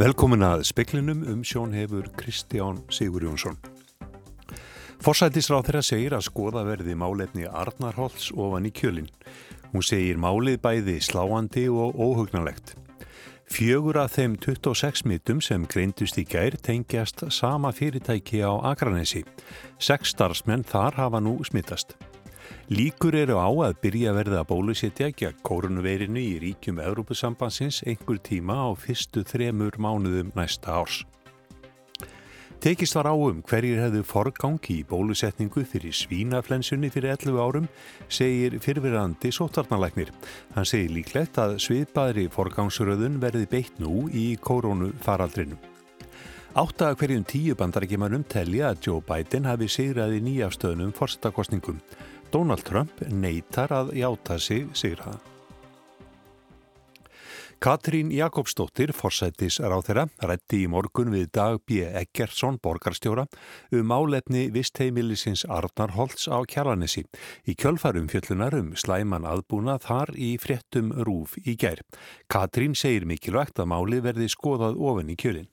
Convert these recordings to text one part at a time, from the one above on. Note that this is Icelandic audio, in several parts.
Velkomin að speklinum um sjón hefur Kristján Sigur Jónsson. Forsættisráð þeirra segir að skoða verði málefni Arnarholts ofan í kjölinn. Hún segir málið bæði sláandi og óhugnalegt. Fjögur af þeim 26 mitum sem greindust í gær tengjast sama fyrirtæki á Akranesi. Seks starfsmenn þar hafa nú smittast. Líkur eru á að byrja verða að bólusetja gegn kórunveirinu í ríkjum Európusambansins einhver tíma á fyrstu þremur mánuðum næsta árs. Tekist var á um hverjir hefðu forgangi í bólusetningu fyrir svínaflensunni fyrir 11 árum, segir fyrfirandi sótvarnalæknir. Hann segir líklegt að sviðbæðri forgangsröðun verði beitt nú í kórónu faraldrinu. Átta hverjum tíu bandarækjumanum telja að Joe Biden hafi sigraði nýjafstöðnum forstakostningum. Donald Trump neytar að játa sig sigraða. Katrín Jakobsdóttir, forsættis ráþeira, rætti í morgun við Dag B. Eggertsson, borgarstjóra, um álefni vistheimilisins Arnarholts á Kjarlanessi. Í kjölfarum fjöldlunar um slæman aðbúna þar í fréttum rúf í gær. Katrín segir mikilvægt að máli verði skoðað ofin í kjölinn.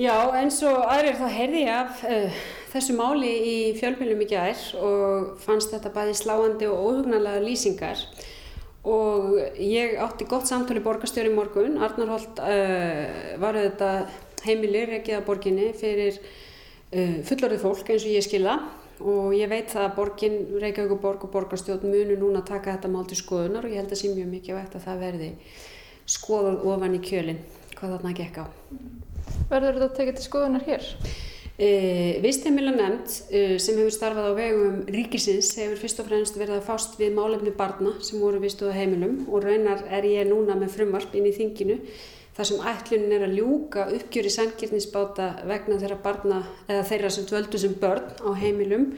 Já, eins og aðrir þá heyrði ég af uh, þessu máli í fjölmjölum í gær og fannst þetta bæði sláandi og óhugnarlega lýsingar og ég átti gott samtali borgarstjóri í morgun. Arnar Holt uh, var þetta heimilir ekki að borginni fyrir uh, fullorðið fólk eins og ég skila og ég veit það að borgin, Reykjavík og borg og borgarstjórn munu núna taka þetta mál til skoðunar og ég held að sé mjög mikið vegt að það verði skoðað ofan í kjölinn hvað þarna gekk á. Verður þetta tekið til skoðunar hér? E, Vistheimila nefnd e, sem hefur starfað á vegum ríkisins hefur fyrst og fremst verið að fást við málefni barna sem voru vistuða heimilum og raunar er ég núna með frumvarp inn í þinginu þar sem ætlunin er að ljúka uppgjöri sangirnisbáta vegna þeirra barna eða þeirra sem dvöldu sem börn á heimilum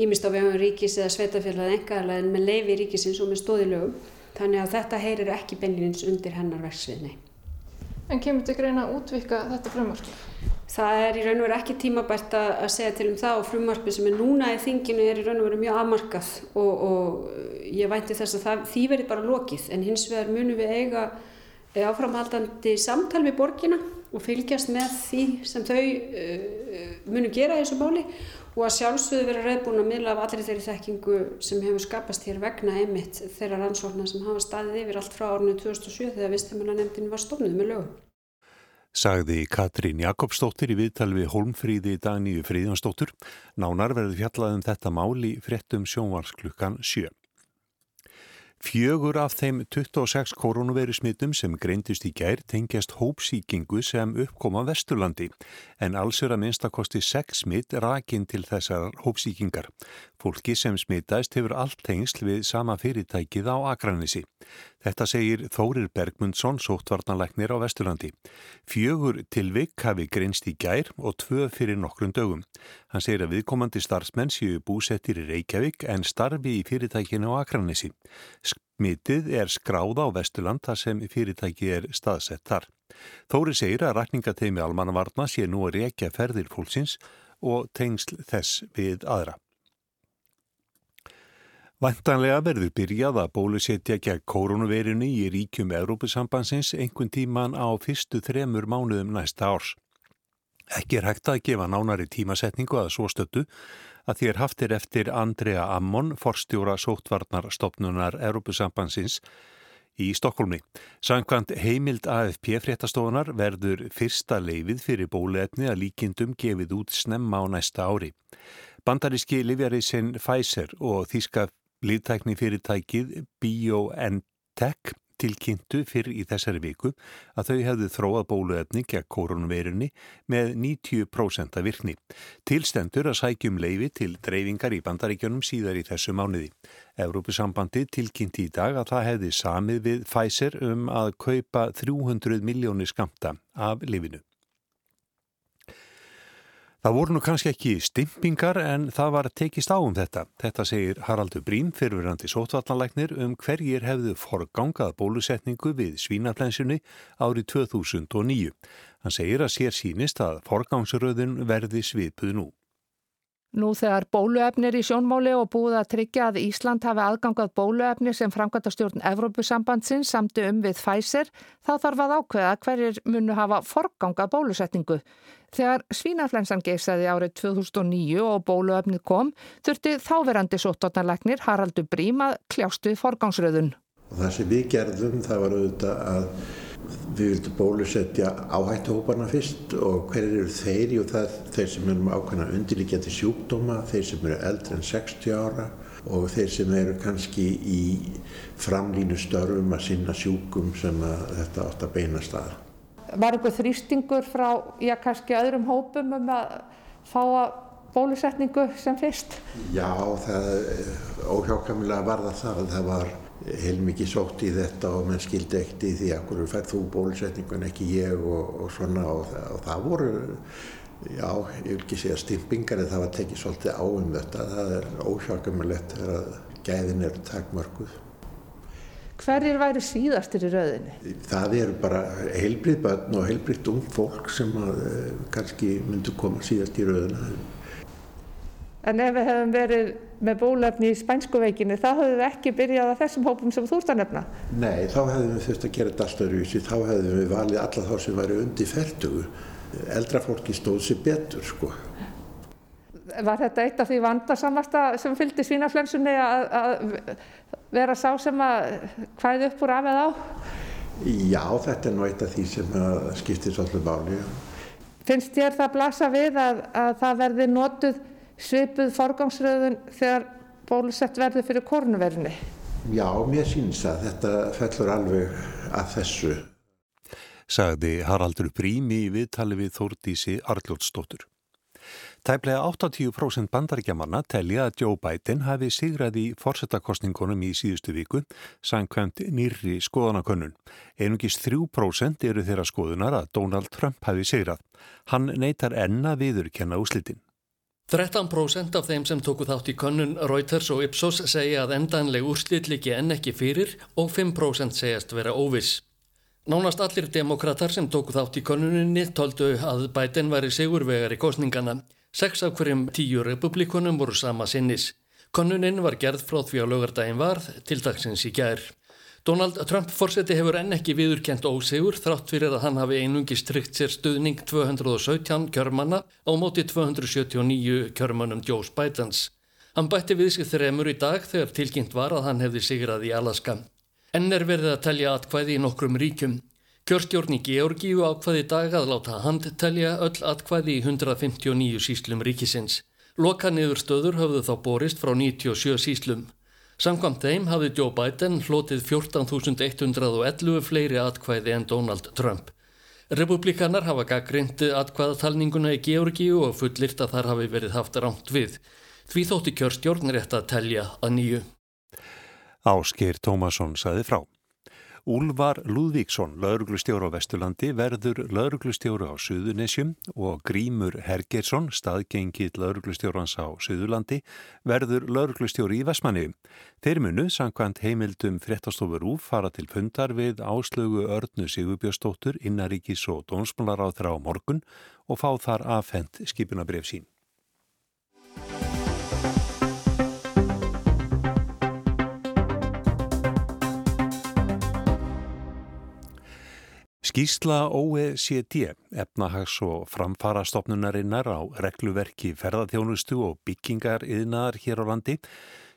ímist á vegum ríkis eða sveitafélagið engaðarlega en með leifi ríkisins og með stóðilögum þannig að þetta heyrir ekki beinlinins undir hennar verksviðni. En kemur þetta greina að útvika þetta frumvarp? Það er í raun og veru ekki tímabært að segja til um það og frumarfi sem er núna í þinginu er í raun og veru mjög afmarkað og, og ég vænti þess að það, því verði bara lokið en hins vegar munum við eiga eh, áframhaldandi samtal við borgina og fylgjast með því sem þau uh, munum gera í þessu máli og að sjálfsögðu vera reyðbúin að mila af allir þeirri þekkingu sem hefur skapast hér vegna einmitt þeirra rannsóknar sem hafa staðið yfir allt frá árunni 2007 þegar viðstæmalanemndin var stofnuð með lögum sagði Katrín Jakobsdóttir í viðtal við Holmfríði Daníu Fríðansdóttur. Nánar verður fjallað um þetta mál í fréttum sjónvarsklukkan 7. Fjögur af þeim 26 koronaviru smittum sem greindist í gær tengjast hópsíkingu sem uppkoma Vesturlandi en alls er að minnstakosti 6 smitt rakin til þessar hópsíkingar. Fólki sem smittaðist hefur allt tengsl við sama fyrirtækið á Akranissi. Þetta segir Þórir Bergmundsson, sóttvarnalegnir á Vesturlandi. Fjögur tilvik hafi grinst í gær og tvö fyrir nokkrum dögum. Hann segir að viðkomandi starfsmenn séu búsettir í Reykjavík en starfi í fyrirtækinu á Akranissi. Smitið er skráða á Vesturland þar sem fyrirtæki er staðsett þar. Þóri segir að rækningateimi almannavarna sé nú að reykja ferðir fólksins og tengsl þess við aðra. Vantanlega verður byrjað að bólusetja gegn koronavirinu í ríkjum Európusambansins einhvern tíman á fyrstu þremur mánuðum næsta árs. Ekki er hægt að gefa nánari tímasetningu að svo stöttu að þér haftir eftir Andrea Ammon, forstjóra sóttvarnarstofnunar Európusambansins í Stokkólmi. Sankant heimild AFP fréttastofunar verður fyrsta leifið fyrir bóluefni að líkindum gefið út snemma á næsta ári. Bandaríski Livjarísinn Pfizer og Þíska Líðtækni fyrirtækið BioNTech tilkynntu fyrr í þessari viku að þau hefðu þróað bóluefni gegn koronaveirunni með 90% af virkni. Tilstendur að sækjum leifi til dreifingar í bandaríkjunum síðar í þessu mánuði. Evrópusambandi tilkynnti í dag að það hefði samið við Pfizer um að kaupa 300 miljónir skamta af lifinu. Það voru nú kannski ekki stimpingar en það var tekist á um þetta. Þetta segir Haraldur Brím, fyrirverandi sótvallanleiknir, um hverjir hefðu forgangað bólusetningu við svínaflensunni árið 2009. Hann segir að sér sínist að forgangsröðun verði svipuð nú. Nú þegar bóluefnir í sjónmáli og búið að tryggja að Ísland hafi aðgangað bóluefni sem framkvæmta stjórn Evrópusambandsins samti um við Pfizer, þá þarf að ákveða hverjir munu hafa forgangað bólusetningu. Þegar svínaflensan geysaði árið 2009 og bóluefnið kom, þurfti þáverandi sóttornarlegnir Haraldur Brím að kljástu forgangsröðun. Það sem við gerðum það var auðvitað að við vildum bólusetja áhættuhóparna fyrst og hver eru þeir? Jú það er þeir sem eru með ákveðna undirliggjandi sjúkdóma, þeir sem eru eldri en 60 ára og þeir sem eru kannski í framlínu störfum að sinna sjúkum sem að þetta átt að beina staða. Var einhver þrýstingur frá, já kannski öðrum hópum um að fá að bólusetningu sem fyrst? Já, það óhjákamilega var það það. Það var heilmikið sótt í þetta og menn skildi ekkert í því að hverju færð þú bólusetningun ekki ég og, og svona og það, og það voru, já, ég vil ekki segja stimpingar en það var tekið svolítið á um þetta. Það er óhjákamilegt þegar gæðin eru takmörguð. Hverjir væri síðastir í rauðinni? Það eru bara heilbrið börn og heilbriðt ung fólk sem að, kannski myndu koma síðast í rauðina. En ef við hefum verið með bólefni í spænsku veikinu, þá hefum við ekki byrjað að þessum hópum sem þú ert að nefna? Nei, þá hefum við þurft að gera þetta alltaf rúsi, þá hefum við valið alla þá sem væri undir færtugu. Eldra fólki stóð sér betur, sko. Var þetta eitt af því vandarsamasta sem fylgdi svínaflensunni að, að vera sá sem að hvaðið upp úr af eða á? Já, þetta er nú eitt af því sem skiptir svolítið máli. Finnst þér það blasa við að, að það verði notuð svipuð forgangsröðun þegar bólusett verður fyrir korunverðinni? Já, mér sýnst að þetta fellur alveg að þessu. Sagði Haraldur Brím í viðtali við Þórdísi Arljótsdóttur. Tæplega 80% bandaríkjamanna telja að Joe Biden hafi sigrað í forsettakostningunum í síðustu viku sangkvæmt nýrri skoðanakönnun. Einungis 3% eru þeirra skoðunar að Donald Trump hafi sigrað. Hann neytar enna viðurkenna úslitin. 13% af þeim sem tóku þátt í könnun Reuters og Ipsos segja að endanleg úrslit líki enn ekki fyrir og 5% segjast vera óviss. Nánast allir demokrater sem tóku þátt í könnuninni tóldu að Biden væri sigurvegar í kostningana. Seks af hverjum tíu republikunum voru sama sinnis. Könnunin var gerð frá því á lögardagin varð til dagsins í gær. Donald Trump fórseti hefur enn ekki viðurkent ósegur þrátt fyrir að hann hafi einungi strikt sér stuðning 217 kjörmanna á móti 279 kjörmannum Joe Bidens. Hann bætti við sig þremur í dag þegar tilkynnt var að hann hefði sigrað í Alaska. Enn er verið að telja atkvæði í nokkrum ríkjum. Kjörstjórn í Georgíu ákvaði dag að láta hand telja öll atkvæði í 159 síslum ríkisins. Loka niður stöður höfðu þá borist frá 97 síslum. Samkvæmt þeim hafði Joe Biden hlotið 14.111 fleiri atkvæði en Donald Trump. Republikanar hafa gaggrindi atkvæðatalninguna í Georgíu og fullirt að þar hafi verið haft rámt við. Því þótti kjörstjórn rétt að telja að nýju. Ásker Tómasson saði frá. Úlvar Lúðvíksson, lauruglustjóru á Vesturlandi, verður lauruglustjóru á Suðunisjum og Grímur Hergersson, staðgengið lauruglustjórans á Suðurlandi, verður lauruglustjóru í Vestmanni. Þeir munu, sangkvæmt heimildum fréttastofur úr, fara til fundar við áslögu Örnu Sigurbjörnstóttur, Innaríkis og Dónsmálar á þrá morgun og fá þar afhent skipunabref sín. Skísla OECD, efnahags- og framfarastofnunarinnar á regluverki ferðarþjónustu og byggingar yðnaðar hér á landi,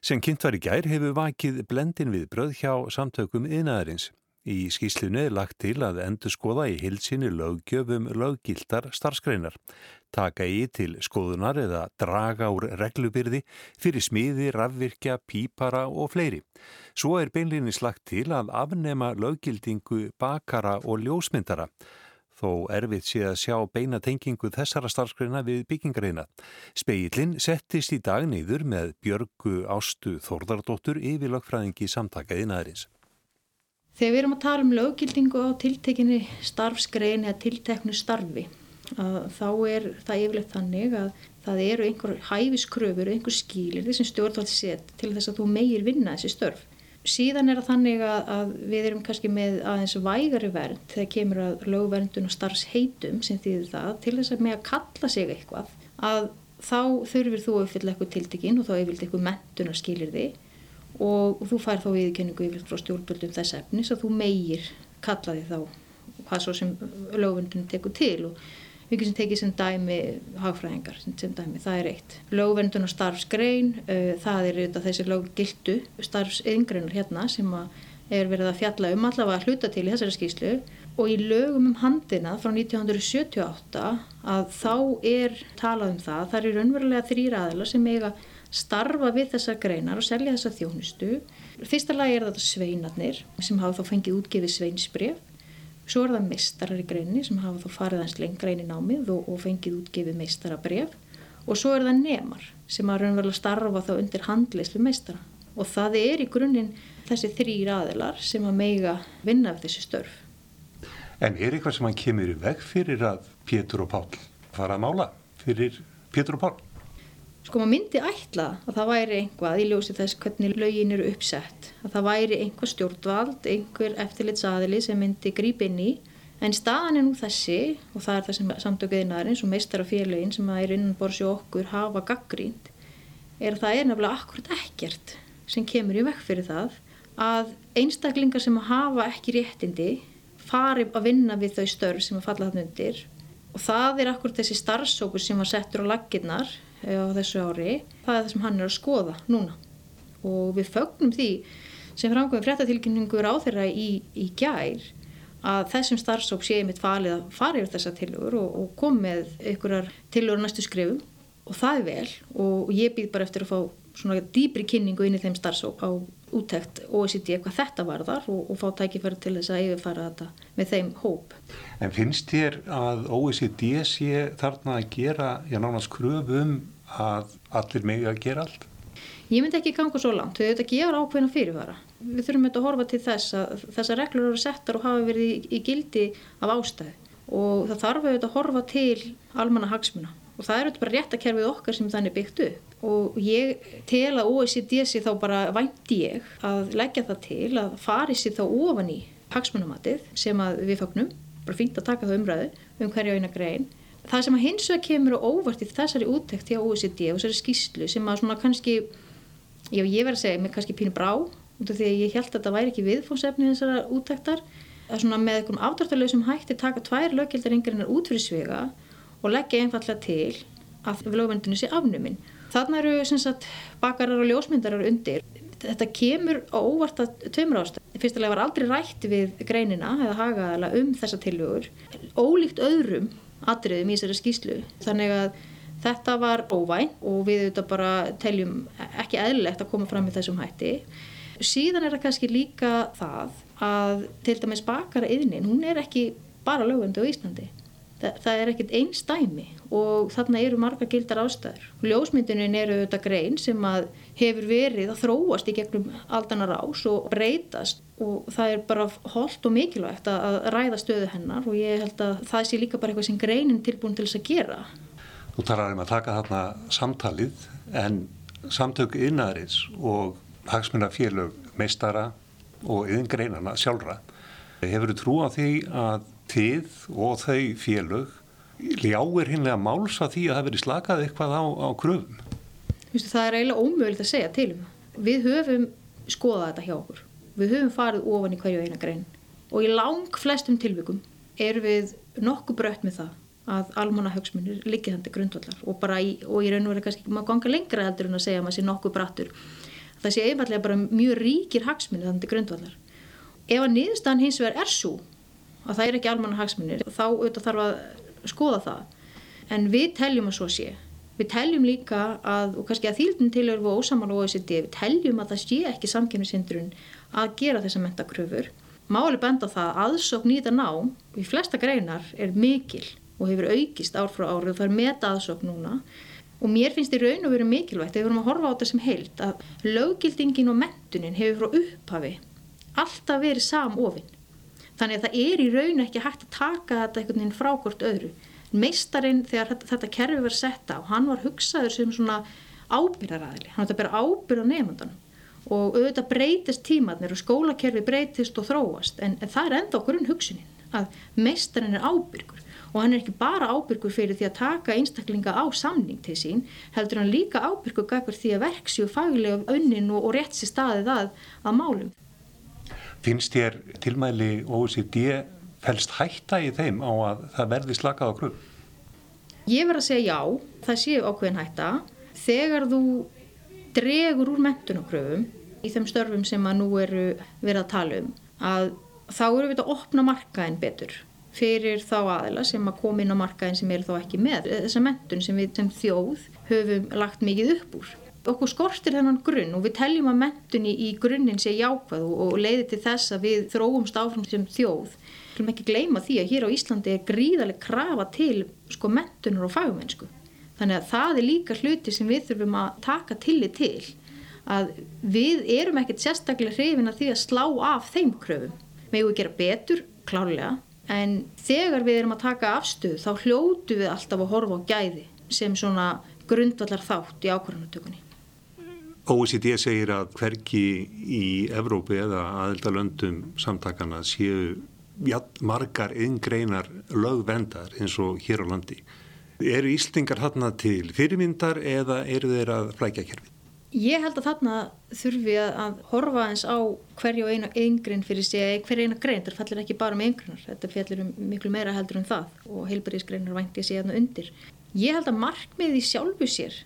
sem kynnt var í gær hefur vakið blendin við bröð hjá samtökum yðnaðarins. Í skíslunni er lagt til að endur skoða í hilsinni löggjöfum löggildar starfskreinar taka í til skoðunar eða draga úr reglubyrði fyrir smiði, rafvirkja, pípara og fleiri. Svo er beinlinni slagt til að afnema löggildingu bakara og ljósmyndara. Þó erfitt sé að sjá beina tengingu þessara starfskreina við byggingareina. Speillin settist í dag neyður með Björgu Ástu Þordardóttur yfir lögfræðingi samtakaði næðurins. Þegar við erum að tala um löggildingu á tiltekinni starfskrein eða tilteknu starfi þá er það yfirleitt þannig að það eru einhver hæfiskröfur, einhver skilir sem stjórnvald set til þess að þú meir vinna þessi störf. Síðan er það þannig að, að við erum kannski með aðeins vægari vernd þegar kemur að lögverndun og starfsheitum sem þýðir það til þess að með að kalla sig eitthvað að þá þurfir þú að uppfylla eitthvað tiltekinn og þá yfirlt eitthvað mentunar skilir þig og þú fær þá viðkenningu yfirlt frá stjórnböldum þess efnis að þú meir kalla þig þá hvað svo sem lögvendunum tekur til og við getum tekið sem dæmi hagfræðingar sem dæmi, það er eitt. Lögvendun og starfsgrein uh, það er auðvitað þessi löggildu starfsengreinar hérna sem er verið að fjalla um allavega að hluta til í þessari skýslu og í lögum um handina frá 1978 að þá er talað um það, það eru raunverulega þrýra aðeila sem eiga starfa við þessar greinar og selja þessa þjónustu. Fyrsta lagi er þetta sveinarnir sem hafa þá fengið útgefið sveinsbref Svo er það meistarar í greinni sem hafa þá farið hans lengra inn í námið og, og fengið útgefið meistarabref og svo er það nemar sem að raunverulega starfa þá undir handleyslu meistara og það er í grunninn þessi þrýr aðilar sem að meiga vinna af þessi störf. En er eitthvað sem hann kemur í veg fyrir að Pétur og Pál fara að mála fyrir Pétur og Pál? Sko maður myndi ætla að það væri einhvað í ljósi þess hvernig lögin eru uppsett, að það væri einhver stjórnvald, einhver eftirlitsaðili sem myndi gríp inn í, en staðan er nú þessi og það er það sem samtökuðinarins og meistarafélagin sem að er innanborsi okkur hafa gaggrínt, er að það er nefnilega akkurat ekkert sem kemur í vekk fyrir það að einstaklingar sem hafa ekki réttindi fari að vinna við þau störf sem að falla þann undir. Og það er akkurat þessi starfsókur sem var settur á laginnar á þessu ári það er það sem hann er að skoða núna? Og við fögnum því sem framkvæmum fréttatilkynningur á þeirra í, í gær að þessum starfsóp séu mitt falið að fara yfir þessa tilur og, og kom með einhverjar tilur næstu skrifum og það er vel og ég býð bara eftir að fá svona dýbri kynningu inn í þeim starfsóp á úttekt OECD hvað þetta varðar og, og fá tækifæri til þess að yfirfara þetta með þeim hóp. En finnst þér að OECD sé þarna að gera, já nánast kröfum að allir megi að gera allt? Ég myndi ekki ganga svo langt, þau auðvitað gefur ákveðna fyrirvara. Við þurfum að horfa til þess að þessar reglur eru settar og hafa verið í, í gildi af ástæði og það þarf að horfa til almanna hagsmuna og það er auðvitað bara réttakerfið okkar sem þannig byggt upp. Og ég tel að OECD sé þá bara vænti ég að leggja það til að fari sér þá ofan í hagsmunamatið sem við fagnum, bara fínt að taka það umræðu um hverja eina grein. Það sem að hins vegar kemur og óvart í þessari úttekt hjá OECD og þessari skýslu sem að svona kannski já ég verði að segja mig kannski pínu brá út af því að ég held að þetta væri ekki viðfónsefni þessara úttektar að svona með einhverjum ádræftalöðsum hætti taka tvær löggjaldar yngirinnar út fyrir svega og leggja einfallega til að lögvendinu sé afnuminn. Þannig eru sem sagt bakarar og ljósmyndarar undir. Þetta kemur á óvart að tveimur ástæð. Fyrstulega var aldrei rætt við greinina eða hagaðala um þessa tilhugur. Ólíkt öðrum atriðum í þessari skýslu. Þannig að þetta var óvæn og við auðvitað bara teljum ekki eðlilegt að koma fram í þessum hætti. Síðan er það kannski líka það að til dæmis bakara yðnin, hún er ekki bara lögvöndu á Íslandi. Það, það er ekkert einn stæmi og þarna eru marga gildar ástæður. Ljósmyndunin eru auðvitað grein sem að hefur verið að þróast í gegnum aldanar ás og breytast og það er bara holdt og mikilvægt að ræða stöðu hennar og ég held að það sé líka bara eitthvað sem greinin tilbúin til þess að gera. Þú talar um að taka þarna samtalið en samtök innæðris og hagsmunafélög meistara og yðin greinana sjálfra hefur þú trú á því að þið og þau félög ljáir hinnlega máls að því að það veri slakað eitthvað á, á kröfum? Vistu, það er eiginlega ómögulegt að segja til um. Við höfum skoðað þetta hjá okkur. Við höfum farið ofan í hverju eina grein og í lang flestum tilvikum er við nokkuð brött með það að almanna högsmunir liggi þannig grundvallar og, í, og í raun og verið kannski maður ganga lengra heldur en að segja að maður sé nokkuð brattur. Það sé einfallega bara mjög ríkir hagsmunir þannig grundvallar. Ef að niðurstaðan hins vegar er svo að það er ekki almanna hagsmunir þá auðvitað þarf að skoða það. En við teljum að svo sé. Við teljum líka að, og kannski að þýldin til eru ósamála OECD, við teljum að það sé ekki samkynnisindrun að gera þessa mentakröfur. Máli benda það að aðsókn í þetta nám í flesta greinar er mikil og hefur aukist ár frá ári og það er meta aðsókn núna. Og mér finnst í raun og veru mikilvægt, ef við erum að horfa á þetta sem heilt, að löggildingin og mentunin hefur frá upphafi alltaf verið samofinn Þannig að það er í raun ekki hægt að taka þetta einhvern veginn frákort öðru. Meistarinn þegar þetta, þetta kerfi var sett á, hann var hugsaður sem svona ábyrðaræðili. Hann var að bera ábyrð á nefndan og auðvitað breytist tímatnir og skólakerfi breytist og þróast en, en það er enda okkur um hugsunin að meistarinn er ábyrgur og hann er ekki bara ábyrgur fyrir því að taka einstaklinga á samning til sín heldur hann líka ábyrgur gagvar því að verksju faglega önnin og, og rétt sér staðið að, að málum. Finnst þér tilmæli OECD fælst hætta í þeim á að það verði slakað á grunn? Ég verð að segja já, það séu ákveðin hætta. Þegar þú dregur úr mentunakröfum í þeim störfum sem að nú eru verið að tala um að þá eru við að opna markaðin betur fyrir þá aðila sem að koma inn á markaðin sem er þá ekki með þessa mentun sem við sem þjóð höfum lagt mikið upp úr. Okkur skortir þennan grunn og við teljum að mentunni í grunninn sé jákvæð og leiði til þess að við þróumst áfram sem þjóð. Við viljum ekki gleyma því að hér á Íslandi er gríðarlega krafa til sko mentunar og fagmennsku. Þannig að það er líka hluti sem við þurfum að taka tillit til að við erum ekkert sérstaklega hrifin að því að slá af þeim kröfum. Við erum að gera betur, klárlega, en þegar við erum að taka afstöð þá hljótu við alltaf að horfa á gæði sem svona grundvallar þátt í ákvarðanutökunni. OECD segir að hverki í Evrópi eða aðeldalöndum samtakana séu ja, margar yngreinar lögvendar eins og hér á landi. Eru Íslingar þarna til fyrirmyndar eða eru þeir að flækja kerfið? Ég held að þarna þurfi að horfa eins á hverju og eina yngrin fyrir sig, hverju eina grein, þetta fallir ekki bara með yngrinar, þetta fallir um miklu meira heldur en það og heilbæriðsgreinar vænti að sé hérna undir. Ég held að markmiði sjálfu sér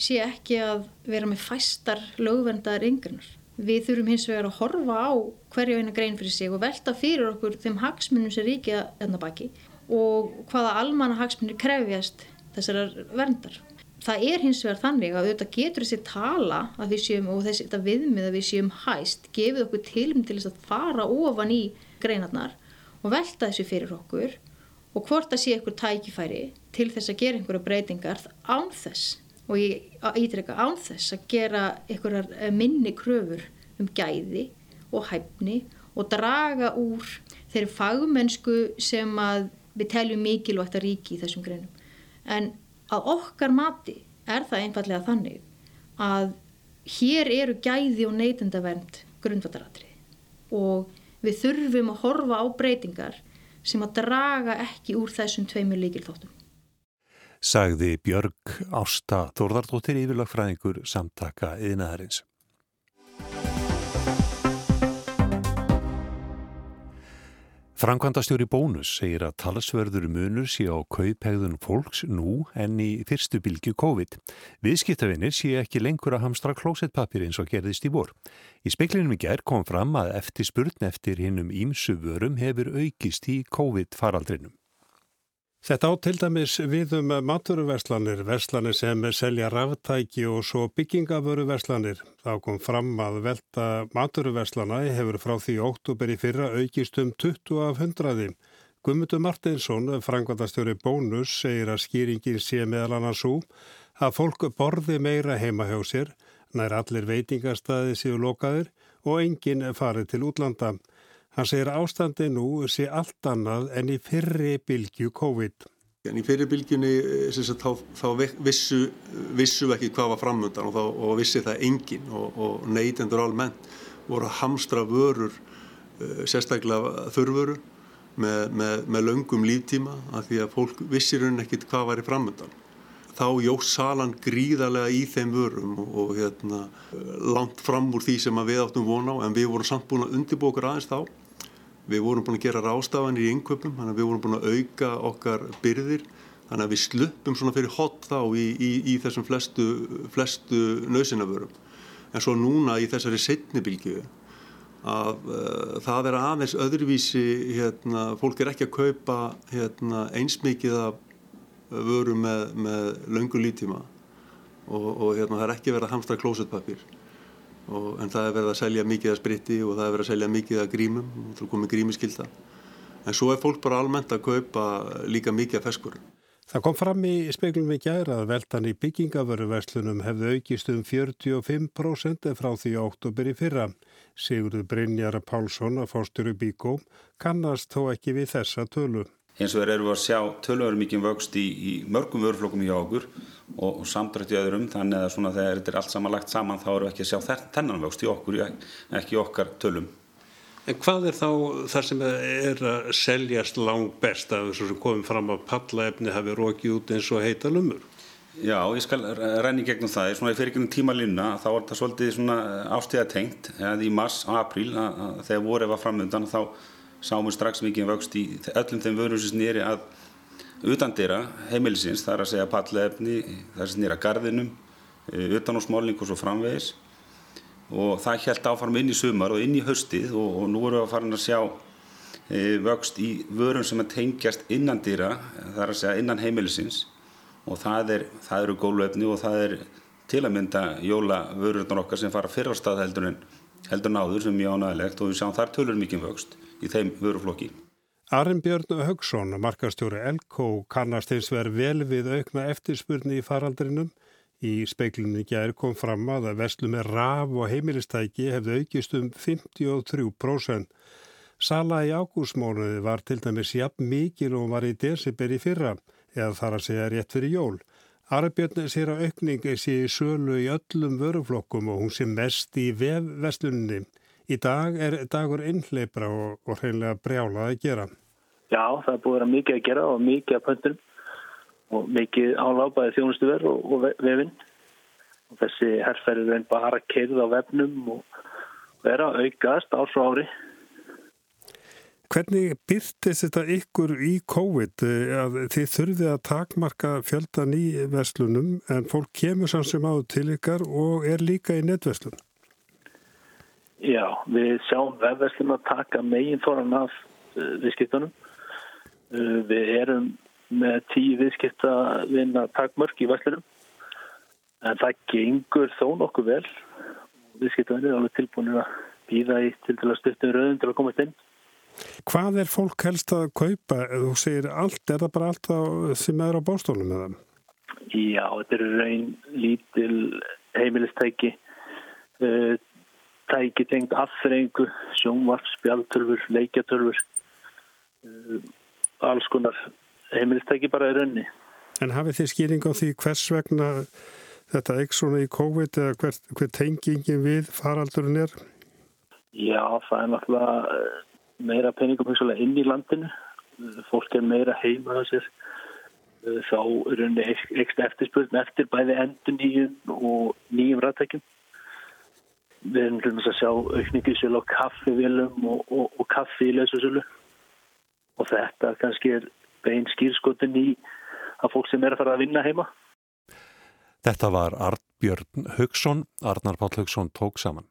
sé ekki að vera með fæstar lögvendar yngrinar. Við þurfum hins vegar að horfa á hverju eina grein fyrir sig og velta fyrir okkur þeim hagsmunum sem ríkja enna baki og hvaða almanna hagsmunir krefjast þessar verndar það er hins vegar þannig að auðvitað getur þessi tala að við séum og þessi viðmið að við séum hæst gefið okkur tilum til þess að fara ofan í greinarnar og velta þessu fyrir okkur og hvort að sé einhver tækifæri til þess að gera einhverja breytingar án þess og ég ítrykka án þess að gera einhverjar eh, minni kröfur um gæði og hæfni og draga úr þeirri fagmennsku sem að við teljum mikilvægt að ríki í þessum greinum en að okkar mati er það einfallega þannig að hér eru gæði og neytendavernd grundvataratri og við þurfum að horfa á breytingar sem að draga ekki úr þessum tveimur líkilþóttum. Sagði Björg Ásta Þórðardóttir yfirlagfræðingur samtaka yðnaðarins. Frankvandastjóri Bónus segir að talsverður munur sé á kaupegðun fólks nú en í fyrstu bylgu COVID. Viðskiptavinnir sé ekki lengur að hamstra klósettpapir eins og gerðist í vor. Í speklinum í gerð kom fram að eftir spurn eftir hinnum ímsu vörum hefur aukist í COVID faraldrinum. Þetta á til dæmis við um maturverslanir, verslanir sem selja ráftæki og svo byggingavöruverslanir. Þá kom fram að velta maturverslana hefur frá því óttúber í fyrra aukist um 20 af 100. Gummutu Martinsson, frangvandastjóri Bónus, segir að skýringin sé meðal annars svo að fólk borði meira heima hjá sér, nær allir veitingarstaði séu lokaðir og enginn farið til útlanda. Hann segir ástandi nú sé allt annað en í fyrri bylgju COVID. En í fyrri bylgjunni eh, þá, þá vissu, vissu ekki hvað var framöndan og, þá, og vissi það engin og, og neytendur almennt voru að hamstra vörur, uh, sérstaklega þurfuru með, með, með löngum líftíma af því að fólk vissir hún ekkit hvað var í framöndan. Þá jóst salan gríðarlega í þeim vörum og, og hérna, langt fram úr því sem við áttum vona á en við vorum samt búin að undirbókra aðeins þá Við vorum búin að gera rástafanir í yngöpum, þannig að við vorum búin að auka okkar byrðir, þannig að við sluppum svona fyrir hot þá í, í, í þessum flestu, flestu nöðsynavörum. En svo núna í þessari setnibilgju að uh, það er aðeins öðruvísi, hérna, fólk er ekki að kaupa hérna, einsmikið af vöru með, með löngu lítíma og, og hérna, það er ekki verið að hamstra klósetpapir. Og, en það er verið að selja mikið að spritti og það er verið að selja mikið að grímum og þú komið grímiskylda en svo er fólk bara almennt að kaupa líka mikið að feskur Það kom fram í speiklum í gæra að veltan í byggingavöruverslunum hefði aukist um 45% frá því oktober í fyrra. Sigurður Brynjar Pálsson að fórsturu Bíkó kannast þó ekki við þessa tölu Hins vegar eru við að sjá tölur mikið vöxt í, í mörgum vöruflokkum hjá okkur og, og samdrætt í öðrum þannig að svona þegar þetta er allt saman lagt saman þá eru ekki að sjá þennan vöxt í okkur, ekki okkar tölum. En hvað er þá það sem er að seljast langt best af þessu sem komum fram að pallaefni hafi rókið út eins og heita lumur? Já, ég skal renni gegnum það. Svona í fyrirgjörnum tímalínuna þá var þetta svolítið svona ástíðatengt í mars og að, að þegar voru var framöndan þá sáum við strax mikið vöxt í öllum þeim vörum sem snýri að utandira heimilisins, það er að segja pallefni, það sem snýra gardinum, utan á smálning og svo framvegis. Og það held áfram inn í sumar og inn í haustið og, og nú erum við að fara að sjá e, vöxt í vörum sem að tengjast innandýra, það er að segja innan heimilisins. Og það, er, það eru gólöfni og það er til að mynda jólavörurnar okkar sem fara fyrra stað heldur en heldur náður sem mjög ánægilegt og við sjáum þar tölur mikið vöxt í þeim vöruflokki. Arin Björn Högson, markastjóri Elko, kannast eins verð vel við aukna eftirspurni í faraldrinum Í speiklunni gær kom fram að að veslu með raf og heimilistæki hefði aukist um 53%. Sala í ágúsmónuði var til dæmis jafn mikil og var í desibir í fyrra, eða þar að segja rétt fyrir jól. Arbjörn sér að aukningi sé í sölu í öllum vöruflokkum og hún sé mest í vefveslunni. Í dag er dagur innleipra og, og hreinlega brjálað að gera. Já, það er búið að vera mikið að gera og mikið að pöntunum og mikið álápaði þjónustu verð og, og vefinn og þessi herrferður er bara keirð á vefnum og vera aukast ár frá ári Hvernig byrtist þetta ykkur í COVID að þið þurfið að takmarka fjöldan í verslunum en fólk kemur sannsum áður til ykkar og er líka í netverslun? Já, við sjáum vefverslun að taka megin þoran af uh, viðskiptunum. Uh, við erum með tíu viðskipta vinna takmörk í verslunum en það gengur þó nokkuð vel viðskiptavinnir er alveg tilbúinir að býða í til til að stuttum rauðum til að komast inn Hvað er fólk helst að kaupa? Þú segir allt, er það bara allt sem er á bástólum með það? Já, þetta eru raun lítil heimilistæki tæki tengt aðfrengu sjónvarp, spjaltörfur, leikjatörfur uh, alls konar heimilistæki bara í raunni. En hafið þið skýring á því hvers vegna þetta ekki svona í COVID eða hver, hver tengingin við faraldurinn er? Já, það er náttúrulega eh, meira peningum inn í landinu. Fólk er meira heima. Eh, þá er ekstra eftirspurn eftir bæði endur nýjum og nýjum rættækjum. Við erum hljóðast að sjá aukningi sér á kaffivilum og, og, og kaffi í lesusölu. Og þetta kannski er bein skýrskotin í að fólk sem er að fara að vinna heima. Þetta var Arnbjörn Haugsson, Arnar Páll Haugsson tók saman.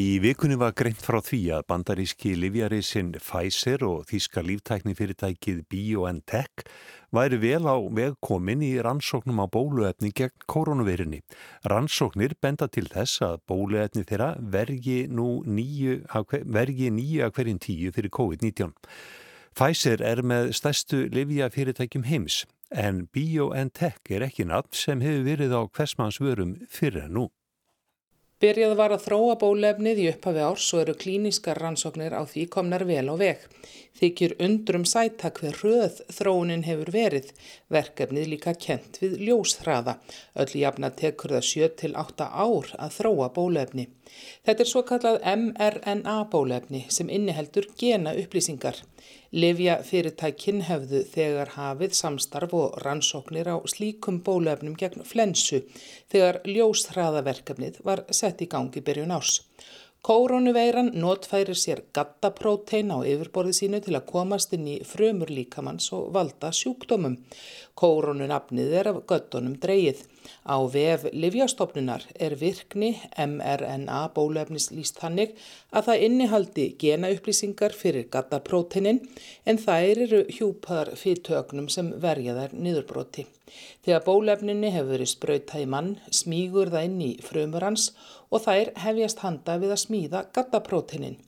Í vikunni var greint frá því að bandaríski livjarisinn Pfizer og þýska líftæknifyrirtækið BioNTech væri vel á vegkomin í rannsóknum á bóluefni gegn koronavirinni. Rannsóknir benda til þess að bóluefni þeirra vergi nýju að hverjum tíu fyrir COVID-19. Pfizer er með stærstu livjafyrirtækjum heims en BioNTech er ekki nafn sem hefur verið á hversmannsvörum fyrir nú. Byrjað var að þróa bólefnið í upphafi árs og eru klíniskar rannsóknir á því komnar vel á veg. Þykir undrum sæta hver röð þróunin hefur verið. Verkefnið líka kent við ljósþraða. Öll jafna tekur það 7-8 ár að þróa bólefni. Þetta er svo kallað mRNA bólefni sem inniheldur gena upplýsingar. Livja fyrirtækin hefðu þegar hafið samstarf og rannsóknir á slíkum bólöfnum gegn flensu þegar ljósþraðaverkefnið var sett í gangi byrjun ás. Kórónuveiran notfærir sér gattaprótein á yfirborði sínu til að komast inn í frömur líkamanns og valda sjúkdómum. Kórónunafnið er af göttunum dreyið. Á vef Livjastofnunar er virkni mRNA bólefnis líst þannig að það innihaldi genaupplýsingar fyrir gattapróteinin en þær eru hjúpaðar fyrirtögnum sem verja þær niðurbróti. Þegar bólefninni hefur verið sprautað í mann, smígur það inn í frumur hans og þær hefjast handa við að smíða gattapróteinin.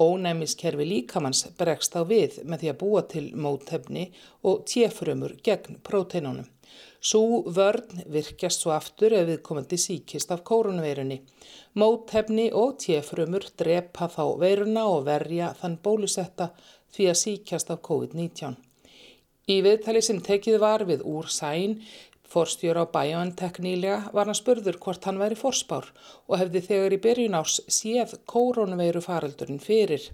Ónæmiskerfi líkamanns bregst á við með því að búa til mótefni og tjefrumur gegn próteinunum. Sú vörn virkjast svo aftur ef við komandi síkist af kórunveirunni. Móthefni og tjefrumur drepa þá veiruna og verja þann bólusetta því að síkjast af COVID-19. Í viðtali sem tekið var við úr sæn Forstjóra á BioNTech nýlega var hann spurður hvort hann væri forspár og hefði þegar í byrjun árs séð koronaveiru faraldurinn fyrir.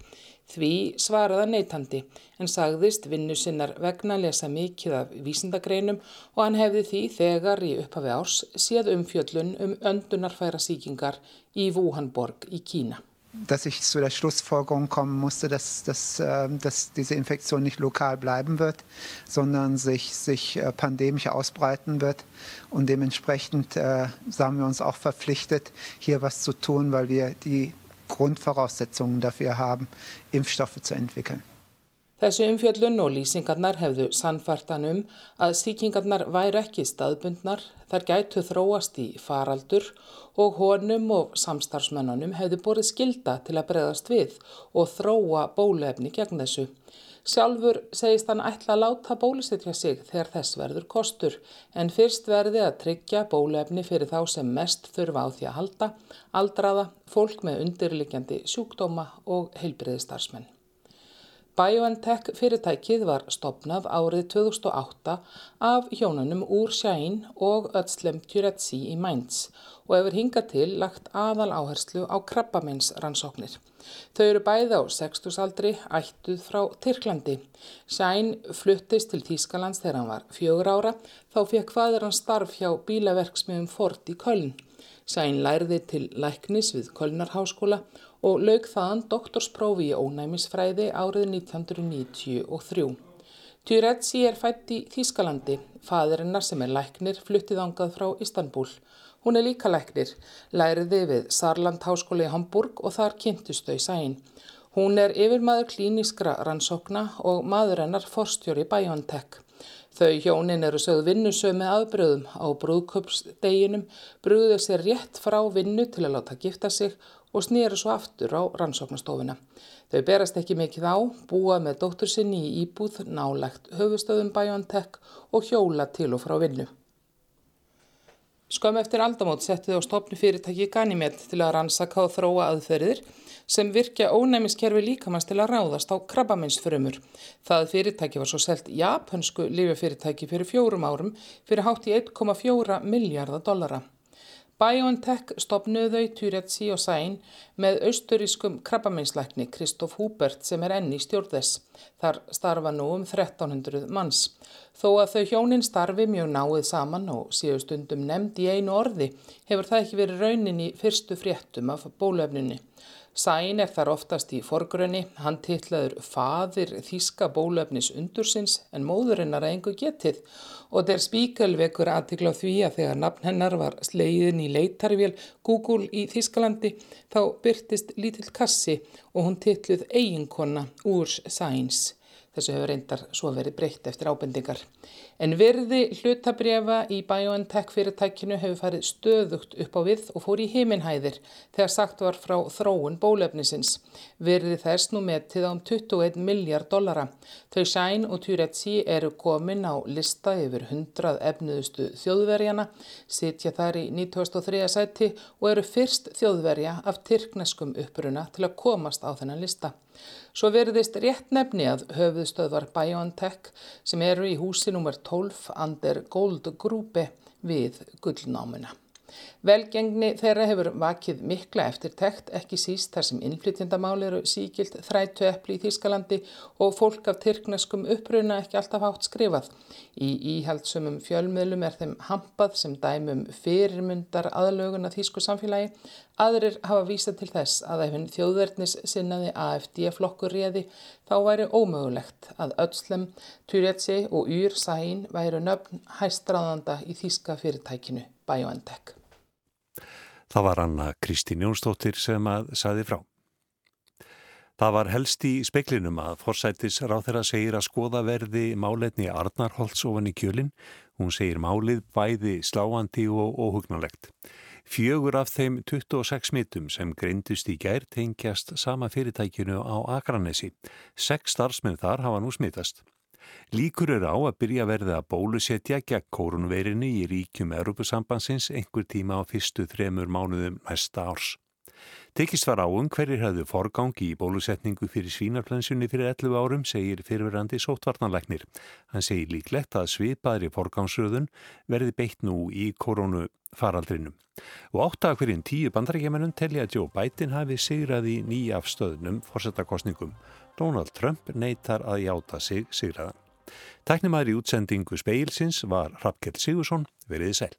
Því svaraða neytandi en sagðist vinnu sinnar vegna lesa mikið af vísindagreinum og hann hefði því þegar í upphafi árs séð umfjöllun um öndunarfæra síkingar í Wuhanborg í Kína. Dass ich zu der Schlussfolgerung kommen musste, dass, dass, ähm, dass diese Infektion nicht lokal bleiben wird, sondern sich, sich äh, pandemisch ausbreiten wird. Und dementsprechend äh, sahen wir uns auch verpflichtet, hier was zu tun, weil wir die Grundvoraussetzungen dafür haben, Impfstoffe zu entwickeln. Þessu umfjöllun og lýsingarnar hefðu sannfartan um að síkingarnar væri ekki staðbundnar, þar gætu þróast í faraldur og honum og samstarfsmennunum hefðu borið skilda til að breðast við og þróa bólefni gegn þessu. Sjálfur segist hann ætla að láta bólusetja sig þegar þess verður kostur en fyrst verði að tryggja bólefni fyrir þá sem mest þurfa á því að halda, aldraða, fólk með undirlikjandi sjúkdóma og heilbriðistarsmenn. BioNTech fyrirtækið var stopnað árið 2008 af hjónunum úr Sjæn og Ötslem Tjuretsi í Mainz og hefur hingað til lagt aðal áherslu á krabbamenns rannsóknir. Þau eru bæði á 60 aldri ættuð frá Tyrklandi. Sæn fluttist til Þýskalands þegar hann var fjögur ára þá fekk hvaður hann starf hjá bílaverksmiðum Ford í Köln. Sæn lærði til læknis við Kölnarháskóla og laug þaðan doktorsprófi í ónæmisfræði árið 1993. Tyretsi er fætt í Þýskalandi. Fadirinnar sem er læknir fluttið ángað frá Istanbul. Hún er líka læknir, læriði við Sarland Háskóli í Hamburg og þar kynntust þau sæn. Hún er yfirmaður klíniskra rannsókna og maður hennar forstjóri BioNTech. Þau hjónin eru sögð vinnusög með aðbröðum á brúðköpsdeginum, brúðu sér rétt frá vinnu til að láta gifta sig og snýru svo aftur á rannsóknastofuna. Þau berast ekki mikið á, búa með dóttur sinni í íbúð nálegt höfustöðum BioNTech og hjóla til og frá vinnu. Skömm eftir aldamót settið á stopni fyrirtæki Ganymed til að rannsaka og þróa aðferðir sem virkja ónæmiskerfi líkamans til að ráðast á krabbaminsfrömmur. Það fyrirtæki var svo selt japansku lifjafyrirtæki fyrir fjórum árum fyrir hátt í 1,4 miljardar dollara. BioNTech stopnuðu þau Tyretsi og Sæn með austurískum krabbaminslækni Kristoff Húbert sem er enni stjórnðess. Þar starfa nú um 1300 manns. Þó að þau hjónin starfi mjög náið saman og séu stundum nefnd í einu orði hefur það ekki verið raunin í fyrstu fréttum af bólöfninni. Sæn er þar oftast í forgrunni, hann tillaður faðir þíska bólöfnis undursins en móðurinnar að engu getið og der spíkal vekur aðtikla á því að þegar nafn hennar var sleiðin í leitarvél Google í Þískalandi þá byrtist lítill kassi og hún tilluð eiginkonna úr Sæns. Þessu hefur reyndar svo verið breytt eftir ábendingar. En verði hlutabrjafa í BioNTech fyrirtækinu hefur farið stöðugt upp á við og fór í heiminhæðir þegar sagt var frá þróun bólefnisins. Verði þess nú metið á um 21 miljard dollara. Þau Sæn og Tyretsi eru komin á lista yfir 100 efnuðustu þjóðverjana, sitja þar í 1903 sæti og eru fyrst þjóðverja af tyrkneskum uppruna til að komast á þennan lista. Svo veriðist rétt nefni að höfuðstöðvar BioNTech sem eru í húsi nr. 12 Ander Gold Grúpi við gullnámuna. Velgengni þeirra hefur vakið mikla eftirtekt, ekki síst þar sem innflytjandamál eru síkilt þrætu eppli í Þýskalandi og fólk af tyrkneskum uppruna ekki alltaf hátt skrifað. Í íhaldsumum fjölmiðlum er þeim hampað sem dæmum fyrirmyndar aðlögun að Þýsku samfélagi. Aðrir hafa vísað til þess að ef henn þjóðverðnis sinnaði AFD-flokkur réði þá væri ómögulegt að Ötslem, Turetsi og Úr Sæn væru nöfn hæstráðanda í Þýska fyrirtækinu BioNTech. Það var Anna Kristín Jónsdóttir sem að saði frá. Það var helst í speklinum að forsættis ráð þeirra segir að skoða verði máletni Arnarholts ofan í kjölinn. Hún segir málið bæði sláandi og óhugnalegt. Fjögur af þeim 26 mitum sem greindust í gær tengjast sama fyrirtækinu á Akranesi. Seks starfsmenn þar hafa nú smitast. Líkur eru á að byrja verði að bólusetja gegn kórunveirinni í ríkjum Europasambansins einhver tíma á fyrstu þremur mánuðum næsta árs. Tekist var á um hverjir hafðu forgangi í bólusetningu fyrir svínarplensunni fyrir 11 árum, segir fyrirverandi sótvarnanleiknir. Hann segir líklegt að svipaðri forgangsröðun verði beitt nú í koronafaraldrinum. Og átta hverjum tíu bandarækjumennum telli að Joe Biden hafi sigraði nýjafstöðnum fórsetakostningum. Donald Trump neytar að játa sig sigraðan. Tæknimaður í útsendingu speilsins var Rappkjell Sigursson, veriði sæl.